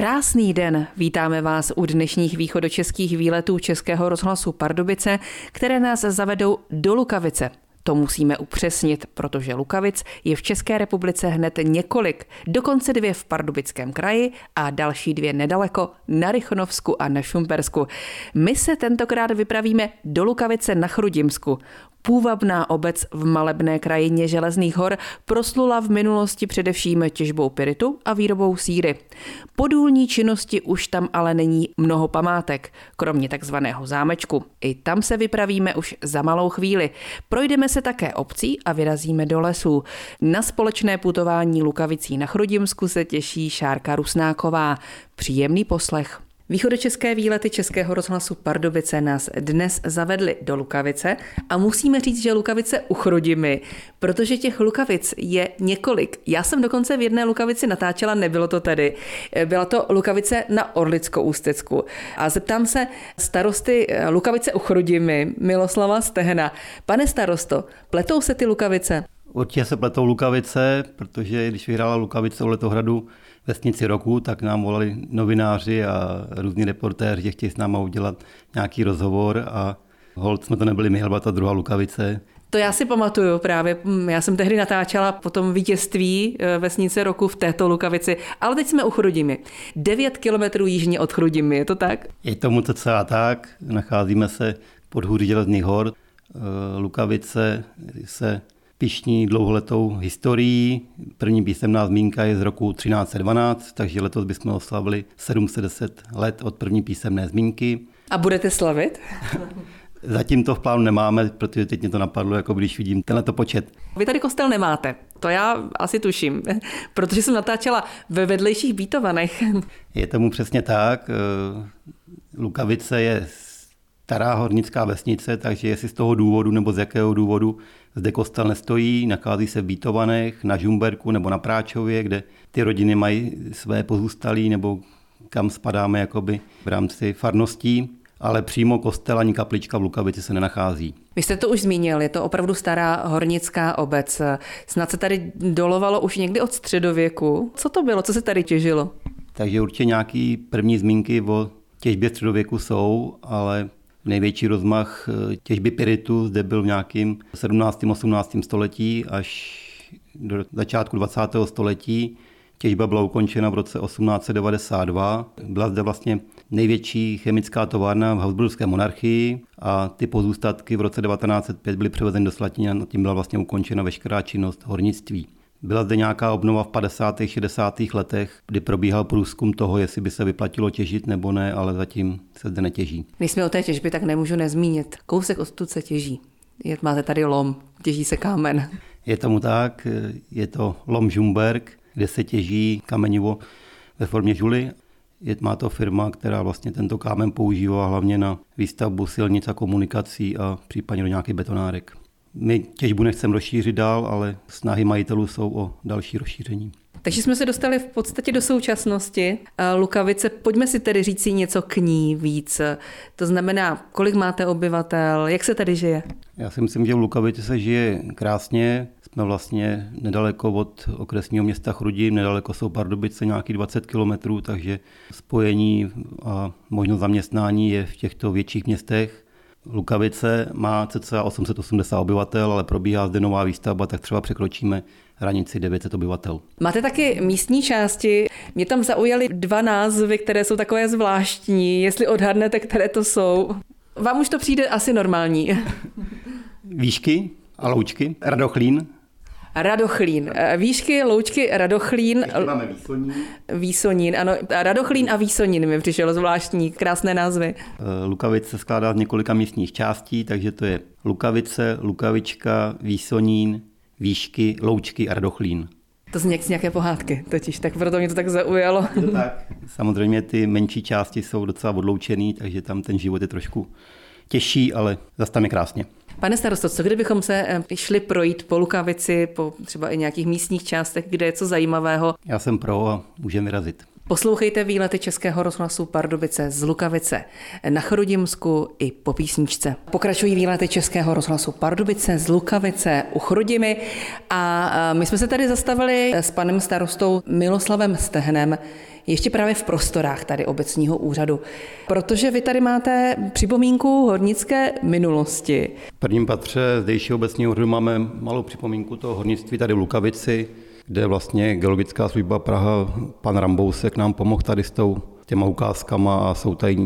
Krásný den, vítáme vás u dnešních východočeských výletů Českého rozhlasu Pardubice, které nás zavedou do Lukavice. To musíme upřesnit, protože Lukavic je v České republice hned několik, dokonce dvě v Pardubickém kraji a další dvě nedaleko na Rychnovsku a na Šumpersku. My se tentokrát vypravíme do Lukavice na Chrudimsku. Půvabná obec v malebné krajině Železných hor proslula v minulosti především těžbou piritu a výrobou síry. Po důlní činnosti už tam ale není mnoho památek, kromě takzvaného zámečku. I tam se vypravíme už za malou chvíli. Projdeme se také obcí a vyrazíme do lesů. Na společné putování Lukavicí na Chrudimsku se těší Šárka Rusnáková. Příjemný poslech. Východočeské výlety Českého rozhlasu Pardubice nás dnes zavedly do Lukavice a musíme říct, že Lukavice uchrodimy, protože těch Lukavic je několik. Já jsem dokonce v jedné Lukavici natáčela, nebylo to tady. Byla to Lukavice na Orlickou ústecku. A zeptám se starosty Lukavice uchrodimy, Miloslava Stehna. Pane starosto, pletou se ty Lukavice? Určitě se pletou Lukavice, protože když vyhrála Lukavice u Letohradu vesnici roku, tak nám volali novináři a různí reportéři, že chtějí s náma udělat nějaký rozhovor a hold jsme to nebyli my, ale ta druhá Lukavice. To já si pamatuju právě. Já jsem tehdy natáčela po tom vítězství e, vesnice roku v této Lukavici, ale teď jsme u Chrudimi. 9 kilometrů jižně od Chrudimi, je to tak? Je tomu to celá tak. Nacházíme se pod hůry Železných hor. E, Lukavice se pišní dlouholetou historií. První písemná zmínka je z roku 1312, takže letos bychom oslavili 710 let od první písemné zmínky. A budete slavit? Zatím to v plánu nemáme, protože teď mě to napadlo, jako když vidím tenhle počet. Vy tady kostel nemáte, to já asi tuším, protože jsem natáčela ve vedlejších Bítovanech. Je tomu přesně tak. Lukavice je stará hornická vesnice, takže jestli z toho důvodu nebo z jakého důvodu zde kostel nestojí, nachází se v Bítovanech, na Žumberku nebo na Práčově, kde ty rodiny mají své pozůstalí nebo kam spadáme jakoby v rámci farností, ale přímo kostel ani kaplička v Lukavici se nenachází. Vy jste to už zmínil, je to opravdu stará hornická obec. Snad se tady dolovalo už někdy od středověku. Co to bylo, co se tady těžilo? Takže určitě nějaký první zmínky o těžbě středověku jsou, ale Největší rozmach eh, těžby piritu zde byl v nějakým 17. 18. století až do začátku 20. století. Těžba byla ukončena v roce 1892. Byla zde vlastně největší chemická továrna v Habsburské monarchii a ty pozůstatky v roce 1905 byly převezeny do Slatina a tím byla vlastně ukončena veškerá činnost hornictví. Byla zde nějaká obnova v 50. 60. letech, kdy probíhal průzkum toho, jestli by se vyplatilo těžit nebo ne, ale zatím se zde netěží. Když jsme o té těžbě, tak nemůžu nezmínit. Kousek odtud se těží. Je, máte tady lom, těží se kámen. Je tomu tak, je to lom Žumberg, kde se těží kamenivo ve formě žuly. Je, má to firma, která vlastně tento kámen používá hlavně na výstavbu silnic a komunikací a případně do nějakých betonárek. My těžbu nechceme rozšířit dál, ale snahy majitelů jsou o další rozšíření. Takže jsme se dostali v podstatě do současnosti. Lukavice, pojďme si tedy říct si něco k ní víc. To znamená, kolik máte obyvatel, jak se tady žije? Já si myslím, že v Lukavici se žije krásně. Jsme vlastně nedaleko od okresního města Chrudim, nedaleko jsou Pardubice, nějakých 20 kilometrů, takže spojení a možnost zaměstnání je v těchto větších městech. Lukavice má cca 880 obyvatel, ale probíhá zde nová výstavba, tak třeba překročíme hranici 900 obyvatel. Máte taky místní části. Mě tam zaujaly dva názvy, které jsou takové zvláštní. Jestli odhadnete, které to jsou. Vám už to přijde asi normální. Výšky a loučky, Radochlín, Radochlín. Eh, výšky, loučky, Radochlín. Ještě máme Výsonín. Výsonín, ano. Radochlín a Výsonín mi přišlo zvláštní, krásné názvy. Eh, Lukavice se skládá z několika místních částí, takže to je Lukavice, Lukavička, Výsonín, Výšky, Loučky a Radochlín. To zní jak z nějaké pohádky, totiž, tak proto mě to tak zaujalo. tak. Samozřejmě ty menší části jsou docela odloučený, takže tam ten život je trošku těžší, ale zase tam je krásně. Pane starosto, co kdybychom se eh, šli projít po Lukavici, po třeba i nějakých místních částech, kde je co zajímavého? Já jsem pro a můžeme vyrazit. Poslouchejte výlety Českého rozhlasu Pardubice z Lukavice na Chrudimsku i po písničce. Pokračují výlety Českého rozhlasu Pardubice z Lukavice u Chrudimy a my jsme se tady zastavili s panem starostou Miloslavem Stehnem ještě právě v prostorách tady obecního úřadu. Protože vy tady máte připomínku hornické minulosti. V prvním patře zdejšího obecního úřadu máme malou připomínku toho hornictví tady v Lukavici, kde vlastně geologická služba Praha, pan Rambousek nám pomohl tady s tou těma ukázkama a jsou tady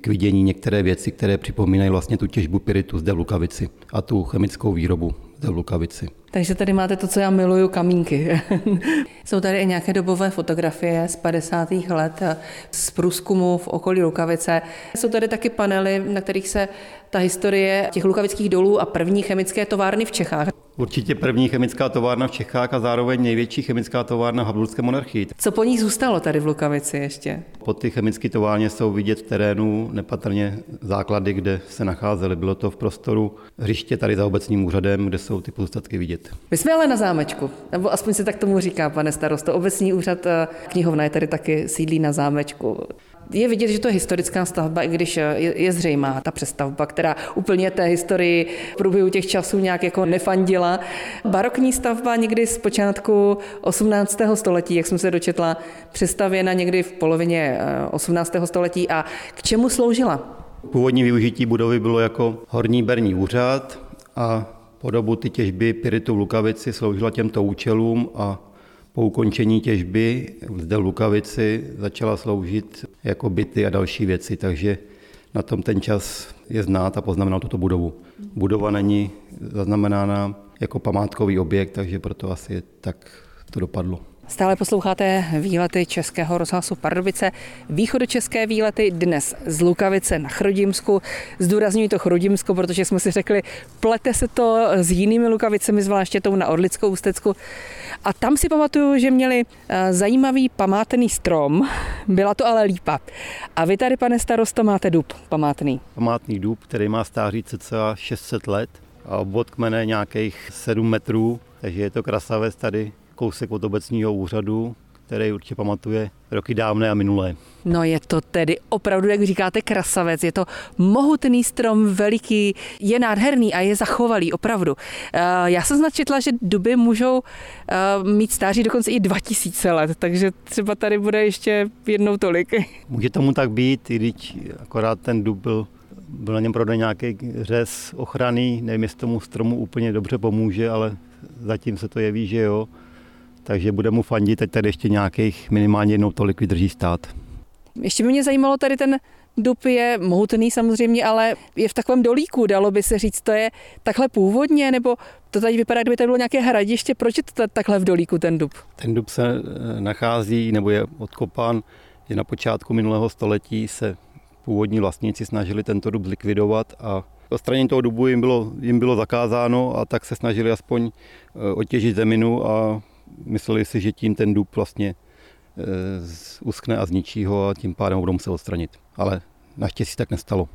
k vidění některé věci, které připomínají vlastně tu těžbu piritu zde v Lukavici a tu chemickou výrobu zde v Lukavici. Takže tady máte to, co já miluju, kamínky. Jsou tady i nějaké dobové fotografie z 50. let z průzkumu v okolí Lukavice. Jsou tady taky panely, na kterých se ta historie těch lukavických dolů a první chemické továrny v Čechách. Určitě první chemická továrna v Čechách a zároveň největší chemická továrna v Habsburské monarchii. Co po ní zůstalo tady v Lukavici ještě? Po ty chemické továrně jsou vidět v terénu nepatrně základy, kde se nacházely. Bylo to v prostoru hřiště tady za obecním úřadem, kde jsou ty pozůstatky vidět. My jsme ale na zámečku, nebo aspoň se tak tomu říká, pane starosto. Obecní úřad eh, knihovna je tady taky sídlí na zámečku. Je vidět, že to je historická stavba, i když je, je zřejmá ta přestavba, která úplně té historii v průběhu těch časů nějak jako nefandila. Barokní stavba někdy z počátku 18. století, jak jsem se dočetla, přestavěna někdy v polovině 18. Eh, století. A k čemu sloužila? Původní využití budovy bylo jako horní berní úřad a po dobu ty těžby piritu v Lukavici sloužila těmto účelům a po ukončení těžby zde v Lukavici začala sloužit jako byty a další věci, takže na tom ten čas je znát a poznamenal tuto budovu. Budova není zaznamenána jako památkový objekt, takže proto asi tak to dopadlo. Stále posloucháte výlety Českého rozhlasu Pardubice, východočeské výlety dnes z Lukavice na Chrudimsku. Zdůrazňuji to Chrudimsko, protože jsme si řekli, plete se to s jinými Lukavicemi, zvláště tou na Orlickou ústecku. A tam si pamatuju, že měli eh, zajímavý památný strom, byla to ale lípa. A vy tady, pane starosto, máte dub památný. Památný dub, který má stáří cca 600 let a obvod kmene nějakých 7 metrů, takže je to krasavec tady kousek od obecního úřadu, který určitě pamatuje roky dávné a minulé. No je to tedy opravdu, jak říkáte, krasavec. Je to mohutný strom, veliký, je nádherný a je zachovalý, opravdu. Eh, já jsem značetla, že duby můžou eh, mít stáří dokonce i 2000 let, takže třeba tady bude ještě jednou tolik. Může tomu tak být, i když akorát ten dub byl byl na něm prodaný nějaký řez ochranný, nevím, jestli tomu stromu úplně dobře pomůže, ale zatím se to jeví, že jo takže bude mu fandit, teď tady ještě nějakých minimálně jednou tolik vydrží stát. Ještě by mě zajímalo, tady ten dub je mohutný samozřejmě, ale je v takovém dolíku, dalo by se říct, to je takhle původně, nebo to tady vypadá, kdyby to bylo nějaké hradiště, proč je to takhle v dolíku ten dub? Ten dub se eh, nachází, nebo je odkopán, je na počátku minulého století se původní vlastníci snažili tento dub zlikvidovat a odstranění toho dubu jim bylo, jim bylo zakázáno a tak se snažili aspoň eh, otěžit zeminu a mysleli si, že tím ten dub vlastně eh, uskne a zničí ho a tím pádem ho budou muset odstranit. Ale naštěstí tak nestalo.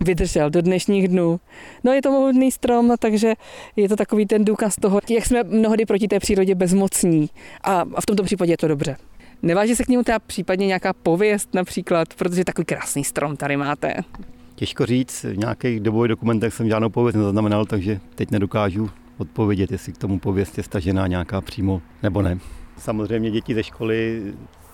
Vydržel do dnešních dnů. No je to mohutný strom, takže je to takový ten důkaz toho, jak jsme mnohdy proti té přírodě bezmocní. A v tomto případě je to dobře. Neváží se k němu teda případně nějaká pověst například, protože takový krásný strom tady máte. Těžko říct, v nějakých dobových dokumentech jsem žádnou pověst nezaznamenal, takže teď nedokážu odpovědět, jestli k tomu pověst je stažená nějaká přímo nebo ne. Samozřejmě děti ze školy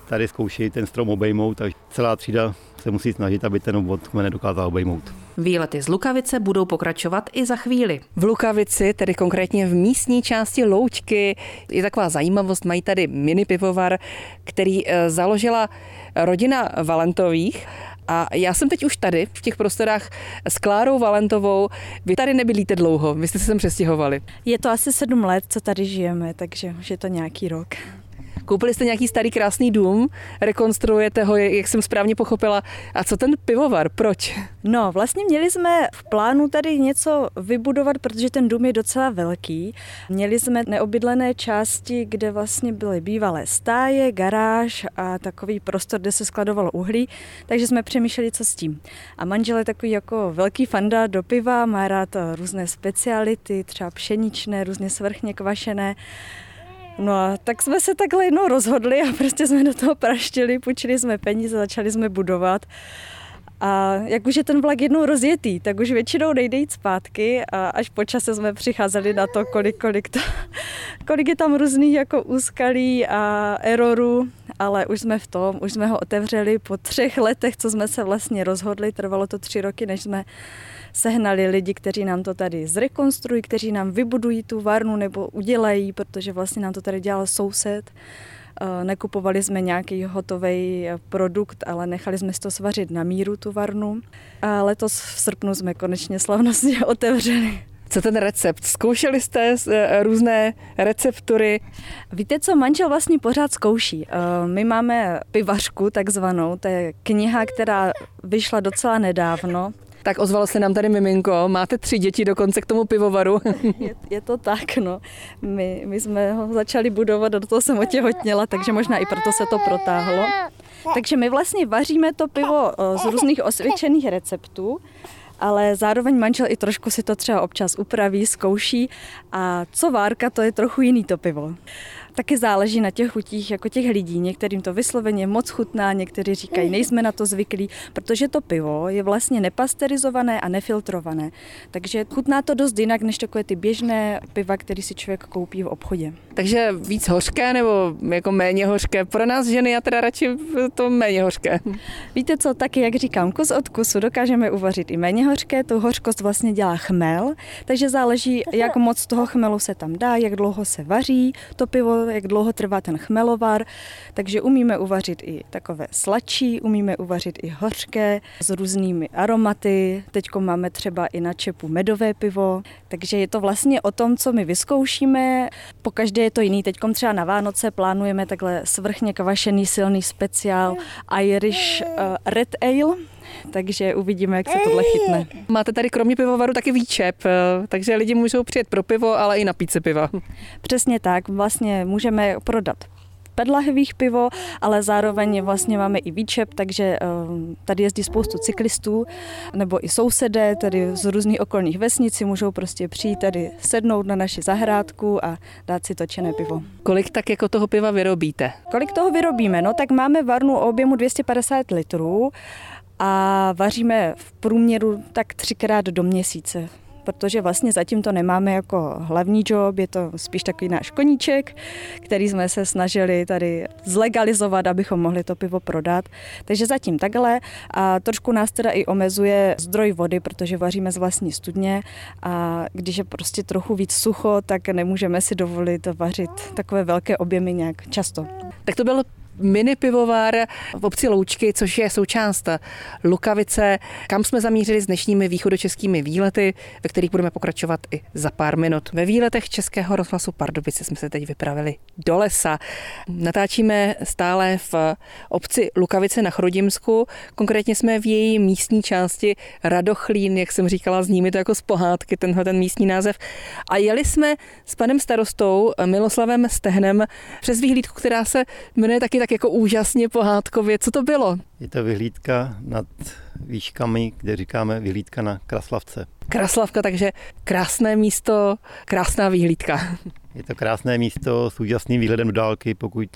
tady zkoušejí ten strom obejmout, takže celá třída se musí snažit, aby ten obvod kmene dokázal obejmout. Výlety z Lukavice budou pokračovat i za chvíli. V Lukavici, tedy konkrétně v místní části Loučky, je taková zajímavost, mají tady mini pivovar, který eh, založila rodina Valentových a já jsem teď už tady, v těch prostorách s Klárou Valentovou. Vy tady nebydlíte dlouho, vy jste se sem přestěhovali. Je to asi sedm let, co tady žijeme, takže už je to nějaký rok. Koupili jste nějaký starý krásný dům, rekonstruujete ho, jak jsem správně pochopila. A co ten pivovar, proč? No, vlastně měli jsme v plánu tady něco vybudovat, protože ten dům je docela velký. Měli jsme neobydlené části, kde vlastně byly bývalé stáje, garáž a takový prostor, kde se skladovalo uhlí, takže jsme přemýšleli, co s tím. A manžel je takový jako velký fanda do piva, má rád různé speciality, třeba pšeničné, různě svrchně kvašené. No a tak jsme se takhle jednou rozhodli a prostě jsme do toho praštili, půjčili jsme peníze, začali jsme budovat. A jak už je ten vlak jednou rozjetý, tak už většinou nejde jít zpátky a až po čase jsme přicházeli na to, kolik, kolik, to, kolik je tam různých jako úskalí a erorů, ale už jsme v tom, už jsme ho otevřeli po třech letech, co jsme se vlastně rozhodli, trvalo to tři roky, než jsme sehnali lidi, kteří nám to tady zrekonstruují, kteří nám vybudují tu varnu nebo udělají, protože vlastně nám to tady dělal soused. Eh, nekupovali jsme nějaký hotový produkt, ale nechali jsme si to svařit na míru tu varnu. A letos v srpnu jsme konečně slavnostně otevřeli. Co ten recept? Zkoušeli jste eh, různé receptury? Víte, co manžel vlastně pořád zkouší? Eh, my máme pivařku takzvanou, to je kniha, která vyšla docela nedávno tak ozvalo se nám tady miminko, máte tři děti dokonce k tomu pivovaru. je, je to tak, no. My, my jsme ho začali budovat do toho jsem otěhotněla, takže možná i proto se to protáhlo. Takže my vlastně vaříme to pivo z různých osvědčených receptů, ale zároveň manžel i trošku si to třeba občas upraví, zkouší a co várka, to je trochu jiný to pivo taky záleží na těch chutích jako těch lidí. Některým to vysloveně moc chutná, někteří říkají, nejsme na to zvyklí, protože to pivo je vlastně nepasterizované a nefiltrované. Takže chutná to dost jinak, než takové ty běžné piva, které si člověk koupí v obchodě. Takže víc hořké nebo jako méně hořké? Pro nás ženy já teda radši to méně hořké. Víte co, taky jak říkám, kus od kusu dokážeme uvařit i méně hořké, tu hořkost vlastně dělá chmel, takže záleží, jak moc toho chmelu se tam dá, jak dlouho se vaří to pivo, jak dlouho trvá ten chmelovar, takže umíme uvařit i takové sladší, umíme uvařit i hořké s různými aromaty. Teď máme třeba i na čepu medové pivo, takže je to vlastně o tom, co my vyzkoušíme. Po každé je to jiný. Teď třeba na Vánoce plánujeme takhle svrchně kvašený silný speciál Irish uh, Red Ale, takže uvidíme, jak se tohle chytne. Máte tady kromě pivovaru taky výčep, eh, takže lidi můžou přijet pro pivo, ale i napít se piva. Přesně tak, vlastně můžeme prodat pedlahvých pivo, ale zároveň vlastně máme i výčep, takže eh, tady jezdí spoustu cyklistů nebo i sousedé tady z různých okolních vesnic si můžou prostě přijít tady sednout na naši zahrádku a dát si točené pivo. Kolik tak jako toho piva vyrobíte? Kolik toho vyrobíme? No tak máme varnu o objemu 250 litrů a vaříme v průměru tak třikrát do měsíce protože vlastně zatím to nemáme jako hlavní job, je to spíš takový náš koníček, který jsme se snažili tady zlegalizovat, abychom mohli to pivo prodat. Takže zatím takhle a trošku nás teda i omezuje zdroj vody, protože vaříme z vlastní studně a když je prostě trochu víc sucho, tak nemůžeme si dovolit vařit takové velké objemy nějak často. Tak to bylo mini pivovar v obci Loučky, což je součást Lukavice, kam jsme zamířili s dnešními východočeskými výlety, ve kterých budeme pokračovat i za pár minut. Ve výletech Českého rozhlasu Pardubice jsme se teď vypravili do lesa. Natáčíme stále v obci Lukavice na Chrudimsku, konkrétně jsme v její místní části Radochlín, jak jsem říkala, zní mi to jako z pohádky, tenhle ten místní název. A jeli jsme s panem starostou Miloslavem Stehnem přes výhlídku, která se jmenuje taky tak tak jako úžasně pohádkově. Co to bylo? Je to vyhlídka nad výškami, kde říkáme vyhlídka na Kraslavce. Kraslavka, takže krásné místo, krásná výhlídka. Je to krásné místo s úžasným výhledem do dálky. Pokud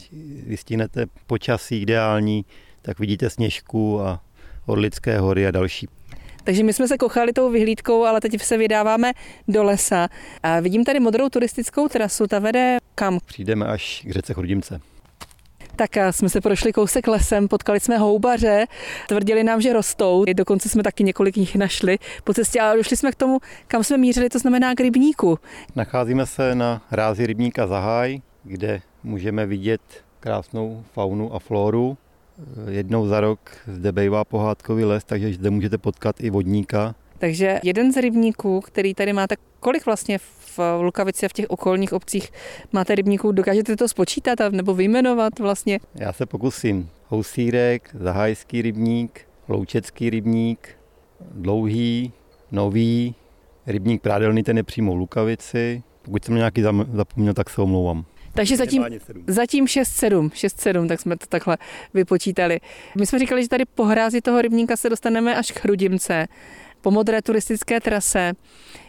vystihnete počasí ideální, tak vidíte Sněžku a Orlické hory a další. Takže my jsme se kochali tou vyhlídkou, ale teď se vydáváme do lesa. A vidím tady modrou turistickou trasu, ta vede kam? Přijdeme až k řece Chrudimce tak jsme se prošli kousek lesem, potkali jsme houbaře, tvrdili nám, že rostou, dokonce jsme taky několik nich našli po cestě, ale došli jsme k tomu, kam jsme mířili, to znamená k rybníku. Nacházíme se na rázi rybníka Zaháj, kde můžeme vidět krásnou faunu a floru. Jednou za rok zde bývá pohádkový les, takže zde můžete potkat i vodníka. Takže jeden z rybníků, který tady máte, kolik vlastně v Lukavici a v těch okolních obcích máte rybníků, dokážete to spočítat a, nebo vyjmenovat vlastně? Já se pokusím. Housírek, Zahajský rybník, Loučecký rybník, Dlouhý, Nový, rybník Prádelný, ten je přímo v Lukavici. Pokud jsem nějaký zapomněl, tak se omlouvám. Takže zatím, zatím 6-7, 6-7, tak jsme to takhle vypočítali. My jsme říkali, že tady po hrázi toho rybníka se dostaneme až k Chrudimce po modré turistické trase.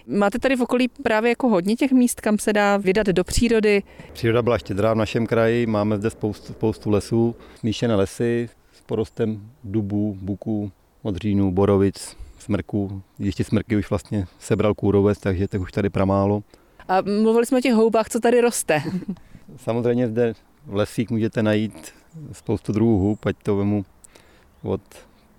Máte tady v okolí právě jako hodně těch míst, kam se dá vydat do přírody? Příroda byla štědrá v našem kraji, máme zde spoustu, spoustu lesů, smíšené lesy s porostem dubů, buků, modřínů, borovic, smrků. Ještě smrky už vlastně sebral kůrovec, takže těch už tady pramálo. A mluvili jsme o těch houbách, co tady roste. Samozřejmě zde v lesích můžete najít spoustu druhů hub, ať to vemu od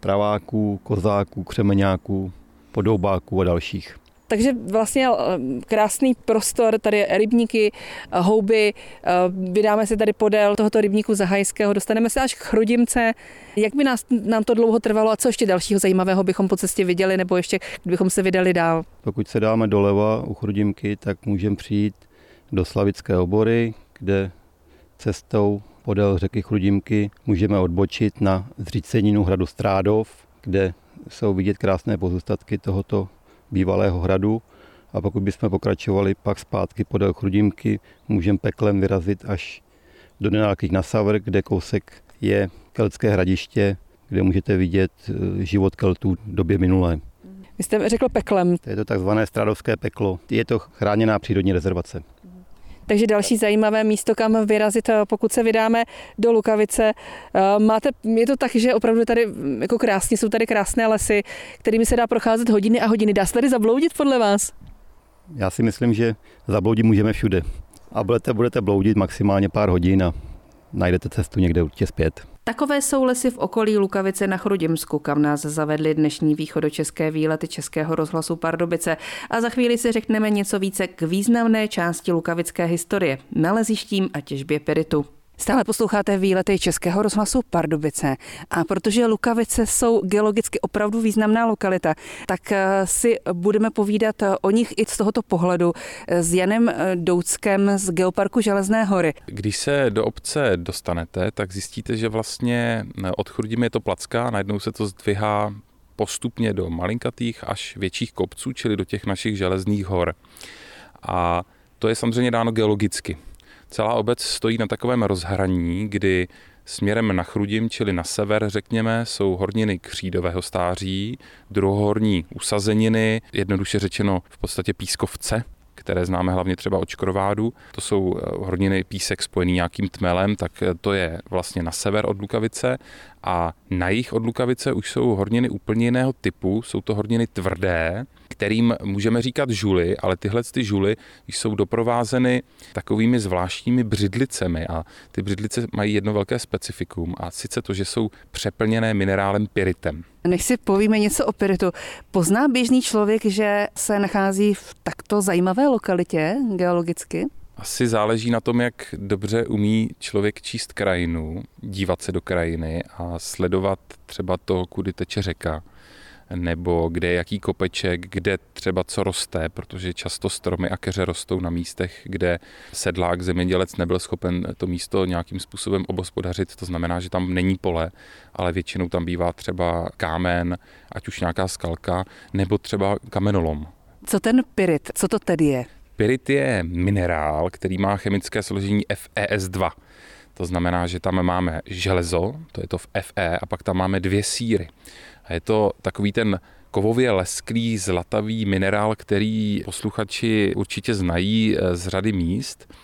praváků, kozáků, křemeňáků, podobáků a dalších. Takže vlastně eh, krásný prostor, tady rybníky, eh, houby, eh, vydáme se tady podél tohoto rybníku Zahajského, dostaneme se až k Chrudimce. Jak by nás, nám to dlouho trvalo a co ještě dalšího zajímavého bychom po cestě viděli, nebo ještě kdybychom se vydali dál? Pokud se dáme doleva u Chrudimky, tak můžeme přijít do Slavické obory, kde cestou podél řeky Chrudimky můžeme odbočit na zříceninu hradu Strádov, kde jsou vidět krásné pozůstatky tohoto bývalého hradu a pokud bychom pokračovali pak zpátky podél Chrudimky, můžeme peklem vyrazit až do Nenálkých na Savr, kde kousek je keltské hradiště, kde můžete vidět eh, život Keltů v době minulé. Vy jste řekl peklem. To je to takzvané Stradovské peklo. Je to chráněná přírodní rezervace. Takže další zajímavé místo, kam vyrazit, eh, pokud se vydáme do Lukavice. Eh, máte, je to tak, že opravdu tady mm, jako krásně, jsou tady krásné lesy, kterými se dá procházet hodiny a hodiny. Dá se tady zabloudit podle vás? Já si myslím, že zabloudit můžeme všude. A budete, budete bloudit maximálně pár hodin a najdete cestu někde určitě zpět. Takové jsou lesy v okolí Lukavice na Chrudimsku, kam nás zavedly dnešní východočeské výlety Českého rozhlasu Pardubice. A za chvíli si řekneme něco více k významné části lukavické historie, nalezištím a těžbě peritu. Stále posloucháte výlety Českého rozhlasu Pardubice a protože Lukavice jsou geologicky opravdu významná lokalita, tak eh, si budeme povídat eh, o nich i z tohoto pohledu eh, s Janem Douckem z Geoparku Železné hory. Když se do obce dostanete, tak zjistíte, že vlastně od je to placka, najednou se to zdvihá postupně do malinkatých až větších kopců, čili do těch našich železných hor. A to je samozřejmě dáno geologicky. Celá obec stojí na takovém rozhraní, kdy směrem na Chrudim, čili na sever, řekněme, jsou horniny křídového stáří, druhohorní usazeniny, jednoduše řečeno v podstatě pískovce, které známe hlavně třeba od škrovádu. To jsou eh, horniny písek spojený nějakým tmelem, tak eh, to je vlastně na sever od Lukavice a na jich od Lukavice už jsou horniny úplně jiného typu, jsou to horniny tvrdé, kterým můžeme říkat žuly, ale tyhle ty žuly jsou doprovázeny takovými zvláštními břidlicemi a ty břidlice mají jedno velké specifikum a sice to, že jsou přeplněné minerálem pyritem. Než si povíme něco o pyritu, pozná běžný člověk, že se nachází v takto zajímavé lokalitě geologicky? Asi záleží na tom, jak dobře umí člověk číst krajinu, dívat se do krajiny a sledovat třeba to, kudy teče řeka nebo kde je jaký kopeček, kde třeba co roste, protože často stromy a keře rostou na místech, kde sedlák, zemědělec nebyl schopen to místo nějakým způsobem obospodařit, to znamená, že tam není pole, ale většinou tam bývá třeba kámen, ať už nějaká skalka, nebo třeba kamenolom. Co ten pyrit, co to tedy je? Pyrit je minerál, který má chemické složení FeS2. To znamená, že tam máme železo, to je to v Fe, a pak tam máme dvě síry. A je to takový ten kovově lesklý zlatavý minerál, který posluchači určitě znají eh, z řady míst.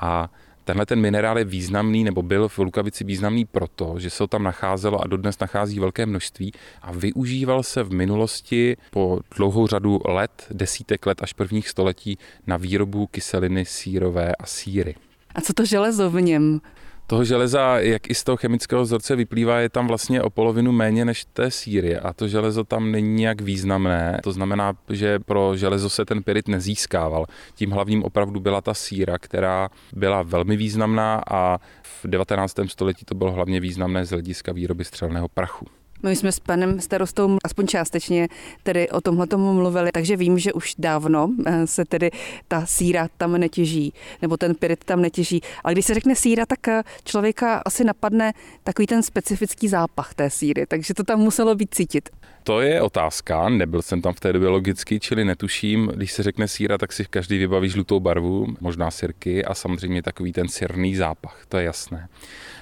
A Tenhle ten minerál je významný, nebo byl v Lukavici významný proto, že se ho tam nacházelo a dodnes nachází velké množství a využíval se v minulosti po dlouhou řadu let, desítek let až prvních století na výrobu kyseliny sírové a síry. A co to železo v něm? Toho železa, jak i z toho chemického vzorce vyplývá, je tam vlastně o polovinu méně než té síry a to železo tam není nějak významné. To znamená, že pro železo se ten pyrit nezískával. Tím hlavním opravdu byla ta síra, která byla velmi významná a v 19. století to bylo hlavně významné z hlediska výroby střelného prachu. My jsme s panem starostou aspoň částečně tedy o tomhle tomu mluvili, takže vím, že už dávno eh, se tedy ta síra tam netěží, nebo ten pyrit tam netěží. Ale když se řekne síra, tak eh, člověka asi napadne takový ten specifický zápach té síry, takže to tam muselo být cítit. To je otázka, nebyl jsem tam v té době logicky, čili netuším, když se řekne síra, tak si každý vybaví žlutou barvu, možná sirky a samozřejmě takový ten sirný zápach, to je jasné.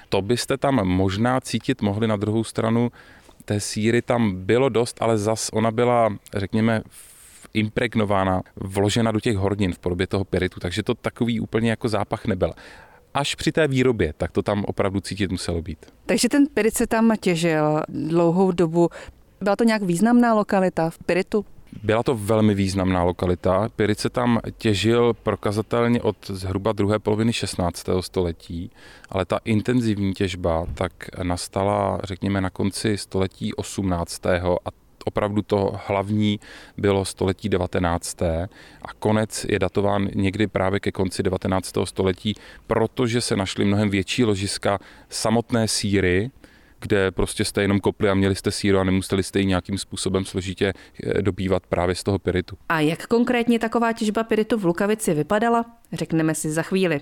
To byste tam možná cítit mohli na druhou stranu Té síry tam bylo dost, ale zas ona byla, řekněme, impregnována, vložena do těch hornin v podobě toho piritu, takže to takový úplně jako zápach nebyl až při té výrobě, tak to tam opravdu cítit muselo být. Takže ten pirit se tam těžil dlouhou dobu. Byla to nějak významná lokalita v Piritu? Byla to velmi významná lokalita. Pirit se tam těžil prokazatelně od zhruba druhé poloviny 16. století, ale ta intenzivní těžba tak nastala, řekněme, na konci století 18. a opravdu to hlavní bylo století 19. a konec je datován někdy právě ke konci 19. století, protože se našly mnohem větší ložiska samotné síry, kde prostě jste jenom kopli a měli jste síru a nemuseli jste ji nějakým způsobem složitě eh, dobývat právě z toho piritu. A jak konkrétně taková těžba piritu v Lukavici vypadala, řekneme si za chvíli.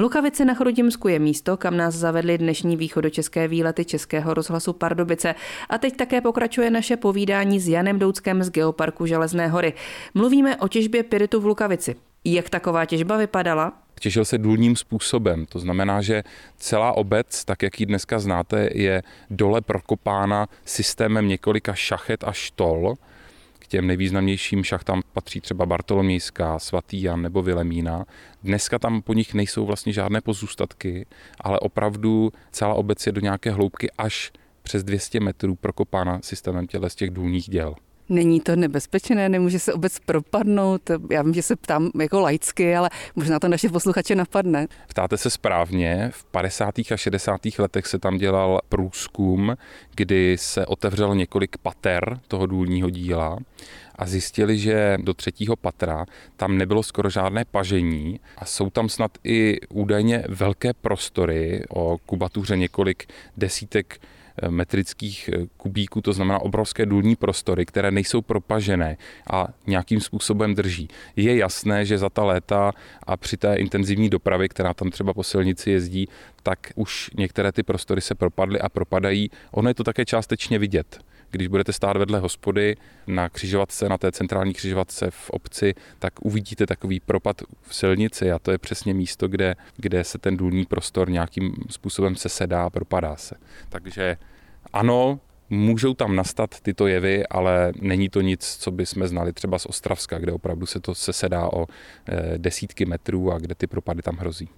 Lukavice na Chrudimsku je místo, kam nás zavedly dnešní východočeské výlety Českého rozhlasu Pardubice. A teď také pokračuje naše povídání s Janem Douckem z Geoparku Železné hory. Mluvíme o těžbě piritu v Lukavici. Jak taková těžba vypadala? Těžil se důlním způsobem, to znamená, že celá obec, tak jak ji dneska znáte, je dole prokopána systémem několika šachet a štol, těm nejvýznamnějším šachtám patří třeba Bartolomějská, Svatý Jan nebo Vilemína. Dneska tam po nich nejsou vlastně žádné pozůstatky, ale opravdu celá obec je do nějaké hloubky až přes 200 metrů prokopána systémem těle z těch důlních děl. Není to nebezpečné, nemůže se obec propadnout? Já vím, že se ptám jako laicky, ale možná to naše posluchače napadne. Ptáte se správně, v 50. a 60. letech se tam dělal průzkum, kdy se otevřelo několik pater toho důlního díla a zjistili, že do třetího patra tam nebylo skoro žádné pažení a jsou tam snad i údajně velké prostory o kubatuře několik desítek metrických eh, kubíků, to znamená obrovské důlní prostory, které nejsou propažené a nějakým způsobem drží. Je jasné, že za ta léta a při té intenzivní dopravě, která tam třeba po silnici jezdí, tak už některé ty prostory se propadly a propadají. Ono je to také částečně vidět. Když budete stát vedle hospody na křižovatce, na té centrální křižovatce v obci, tak uvidíte takový propad v silnici a to je přesně místo, kde, kde se ten důlní prostor nějakým způsobem sesedá a propadá se. Takže ano, můžou tam nastat tyto jevy, ale není to nic, co by jsme znali třeba z Ostravska, kde opravdu se to sesedá o eh, desítky metrů a kde ty propady tam hrozí.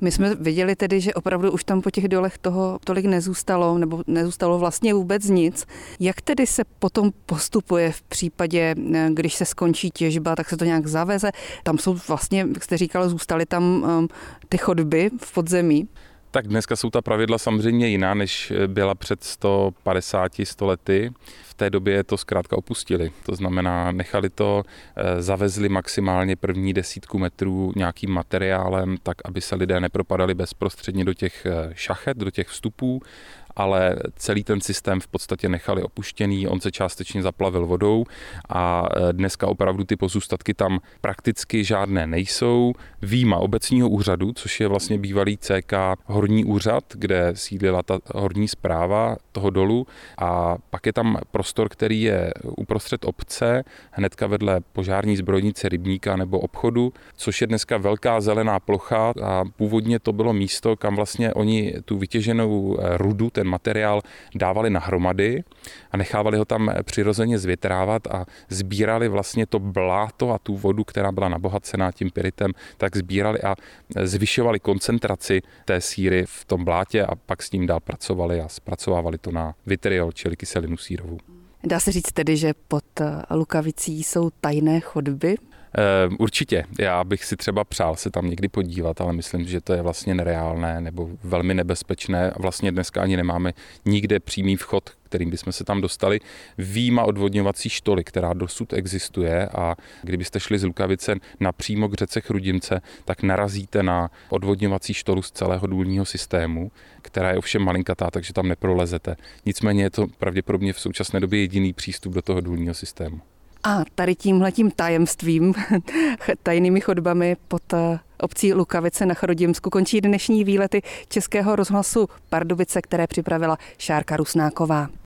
My jsme viděli tedy, že opravdu už tam po těch dolech toho tolik nezůstalo, nebo nezůstalo vlastně vůbec nic. Jak tedy se potom postupuje v případě, když se skončí těžba, tak se to nějak zaveze? Tam jsou vlastně, jak jste říkal, zůstaly tam um, ty chodby v podzemí. Tak dneska jsou ta pravidla samozřejmě jiná, než byla před 150 100 lety. V té době to zkrátka opustili. To znamená, nechali to, eh, zavezli maximálně první desítku metrů nějakým materiálem, tak aby se lidé nepropadali bezprostředně do těch eh, šachet, do těch vstupů ale celý ten systém v podstatě nechali opuštěný, on se částečně zaplavil vodou a e, dneska opravdu ty pozůstatky tam prakticky žádné nejsou. Výjima obecního úřadu, což je vlastně bývalý CK horní úřad, kde sídlila ta horní zpráva toho dolu a pak je tam prostor, který je uprostřed obce, hnedka vedle požární zbrojnice rybníka nebo obchodu, což je dneska velká zelená plocha a původně to bylo místo, kam vlastně oni tu vytěženou e, rudu, ten materiál dávali na hromady a nechávali ho tam přirozeně zvětrávat a sbírali vlastně to bláto a tu vodu, která byla nabohacená tím piritem, tak sbírali a zvyšovali koncentraci té síry v tom blátě a pak s ním dál pracovali a zpracovávali to na vitriol, čili kyselinu sírovou. Dá se říct tedy, že pod Lukavicí jsou tajné chodby? Ehm, určitě. Já bych si třeba přál se tam někdy podívat, ale myslím, že to je vlastně nereálné nebo velmi nebezpečné. Vlastně dneska ani nemáme nikde přímý vchod, kterým bychom se tam dostali. Výjima odvodňovací štoly, která dosud existuje a kdybyste šli z Lukavice napřímo k řece Chrudimce, tak narazíte na odvodňovací štolu z celého důlního systému, která je ovšem malinkatá, takže tam neprolezete. Nicméně je to pravděpodobně v současné době jediný přístup do toho důlního systému. A tady tímhletím tajemstvím, tajnými chodbami pod eh, obcí Lukavice na Chrodimsku končí dnešní výlety Českého rozhlasu Pardubice, které připravila Šárka Rusnáková.